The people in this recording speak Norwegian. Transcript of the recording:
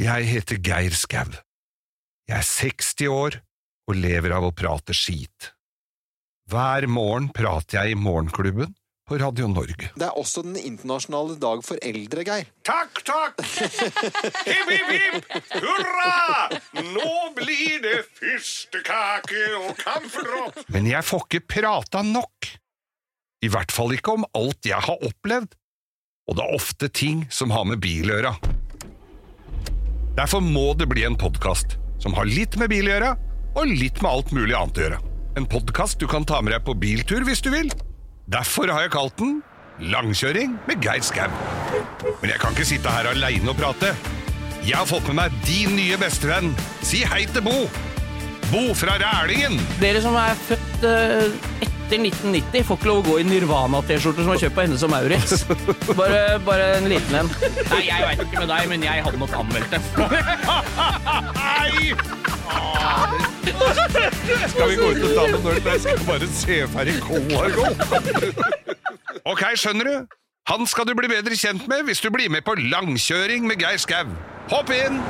Jeg heter Geir Skau. Jeg er 60 år og lever av å prate skit. Hver morgen prater jeg i Morgenklubben på Radio Norge. Det er også den internasjonale dag for eldre, Geir. Takk, takk! Hipp, hipp, hipp! Hurra! Nå blir det fyrstekake og kamferdropp! Men jeg får ikke prata nok. I hvert fall ikke om alt jeg har opplevd. Og det er ofte ting som har med bil å gjøre. Derfor må det bli en podkast som har litt med bil å gjøre, og litt med alt mulig annet å gjøre. En podkast du kan ta med deg på biltur hvis du vil. Derfor har jeg kalt den Langkjøring med Geir Skau. Men jeg kan ikke sitte her aleine og prate. Jeg har fått med meg din nye bestevenn. Si hei til Bo! Bo fra Rælingen! Dere som er født eh, etter 1990, får ikke lov å gå i Nirvana-T-skjorter som er kjøpt på Hennes og Maurits. Bare, bare en liten en. Nei, jeg veit ikke med deg, men jeg hadde nok anmeldt det. Nei! Skal vi gå ut og ta noen øl? Jeg skal bare se ferdig cola Ok, skjønner du? Han skal du bli bedre kjent med hvis du blir med på langkjøring med Geir Skau. Hopp inn!